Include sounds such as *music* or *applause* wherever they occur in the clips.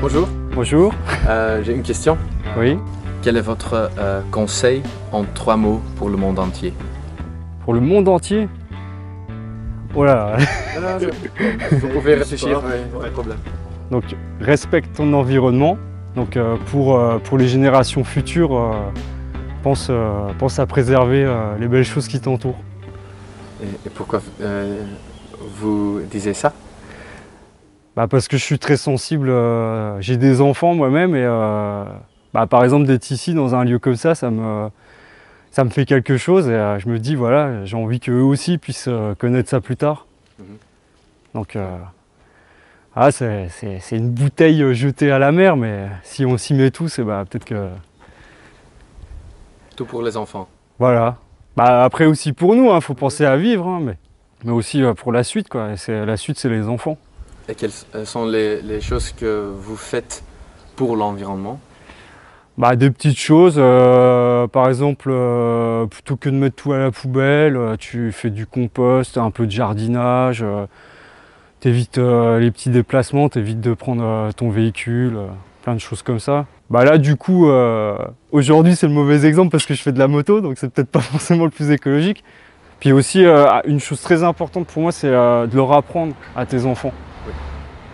Bonjour, Bonjour. Euh, j'ai une question. Oui. Quel est votre euh, conseil en trois mots pour le monde entier? Pour le monde entier? Oh là là. *laughs* Vous pouvez réfléchir, pas de problème. Donc respecte ton environnement. Donc euh, pour, euh, pour les générations futures, euh, pense, euh, pense à préserver euh, les belles choses qui t'entourent. Et, et pourquoi euh, vous disiez ça? Bah, parce que je suis très sensible, euh, j'ai des enfants moi-même et euh, bah, par exemple d'être ici dans un lieu comme ça, ça me, ça me fait quelque chose et euh, je me dis voilà, j'ai envie qu'eux aussi puissent connaître ça plus tard. Mhm. Donc ah, c'est, une bouteille jetée à la mer, mais si on s'y met tous, et bah, peut-être que Tout pour les enfants. voilà. Bah, après aussi pour nous, il faut penser à vivre, hein, mais, mais aussi pour la suite. Quoi. La suite, c'est les enfants. Et quelles euh, sont les, choses que vous faites pour l'environnement Bah, des petites choses, euh, par exemple, euh, plutôt que de mettre tout à la poubelle, tu fais du compost, un peu de jardinage, t'évites les petits déplacements, t'évites de prendre ton véhicule, plein de choses comme ça. Bah là, du coup, aujourd'hui, c'est le mauvais exemple parce que je fais de la moto, donc c'est peut-être pas *laughs* forcément le plus écologique. Puis aussi, une chose très importante pour moi, c'est de leur apprendre à tes enfants.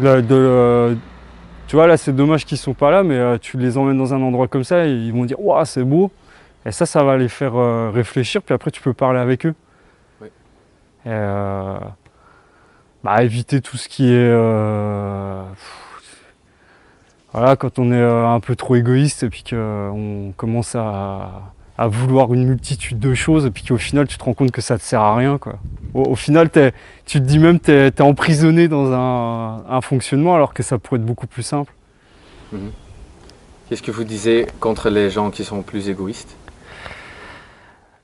De, euh, tu vois, là, c'est dommage qu'ils sont pas là, mais euh, tu les emmènes dans un endroit comme ça et ils vont dire Waouh, c'est beau. Et ça, ça va les faire euh, réfléchir, puis après, tu peux parler avec eux. Oui. Et, euh, bah, éviter tout ce qui est. euh, voilà, quand on est un peu trop égoïste et puis qu'on commence à, à vouloir une multitude de choses et puis qu'au final, tu te rends compte que ça te sert à rien. Quoi. Au, au final, tu te dis même que tu es, emprisonné dans un, un fonctionnement alors que ça pourrait être beaucoup plus simple. Qu'est-ce que vous disiez contre les gens qui sont plus égoïstes?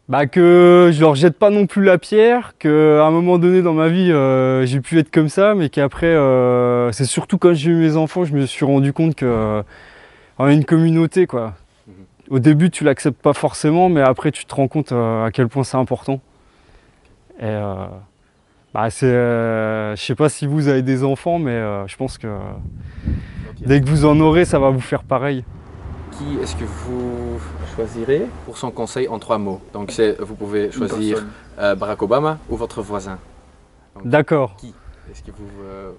Bah que je leur jette pas non plus la pierre, qu'à un moment donné dans ma vie euh, j'ai pu être comme ça, mais qu'après euh, c'est surtout quand j'ai eu mes enfants je me suis rendu compte que euh, on a une communauté quoi. Mhm. Au début tu l'acceptes pas forcément, mais après tu te rends compte à quel point c'est important. Et euh, bah c'est, euh, je sais pas si vous avez des enfants, mais euh, je pense que dès que vous en aurez ça va vous faire pareil. Qui est-ce que vous choisirez pour son conseil en trois mots? Donc c'est, vous pouvez choisir euh, Barack Obama ou votre voisin. D'accord. Est-ce que vous... euh,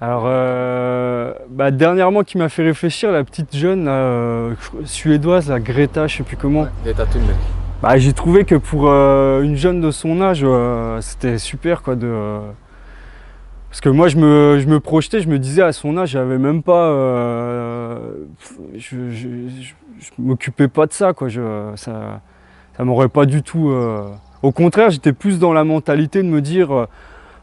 Alors, euh, bah, dernièrement, qui m'a fait réfléchir, la petite jeune euh, suédoise, la Greta, je sais plus comment. Greta Thunberg Bah, j'ai trouvé que pour euh, une jeune de son âge, euh, c'était super quoi. De, euh, Parce que moi, je me, je me projetais, je me disais à son âge, j'avais même pas. je, je, m'occupais pas de ça quoi. Ça, ça m'aurait pas du tout. Au contraire, j'étais plus dans la mentalité de me dire.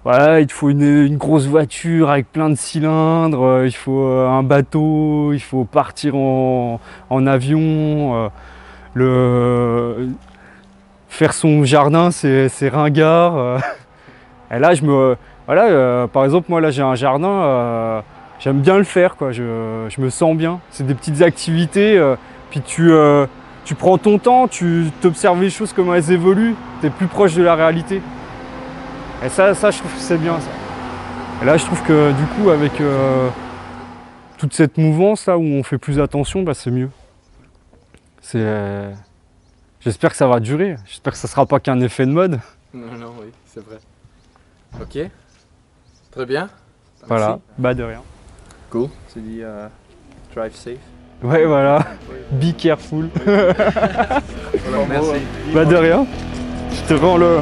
voilà, il te faut une, une grosse voiture avec plein de cylindres, il faut un bateau, il faut partir en, en avion. Le, faire son jardin, c'est ringard. euh. Et là, je me, voilà, euh, par exemple, moi là j'ai un jardin, euh, j'aime bien le faire, quoi. Je, je me sens bien. C'est des petites activités, puis tu, tu prends ton temps, tu t'observes les choses comment elles évoluent, tu es plus proche de la réalité. Et ça, ça je trouve que c'est bien. Ça. Et là, je trouve que du coup, avec toute cette mouvance là où on fait plus attention, bah, c'est mieux. C'est, euh, j'espère que ça va durer. J'espère que ça sera pas qu'un effet de mode. Non, non, oui, c'est vrai. Ok. Très bien. Voilà. Bah de rien. Cool. Tu dis euh, drive safe. Ouais, voilà. Be careful. *laughs* Voilà, merci. Bah de rien. Je te rends le.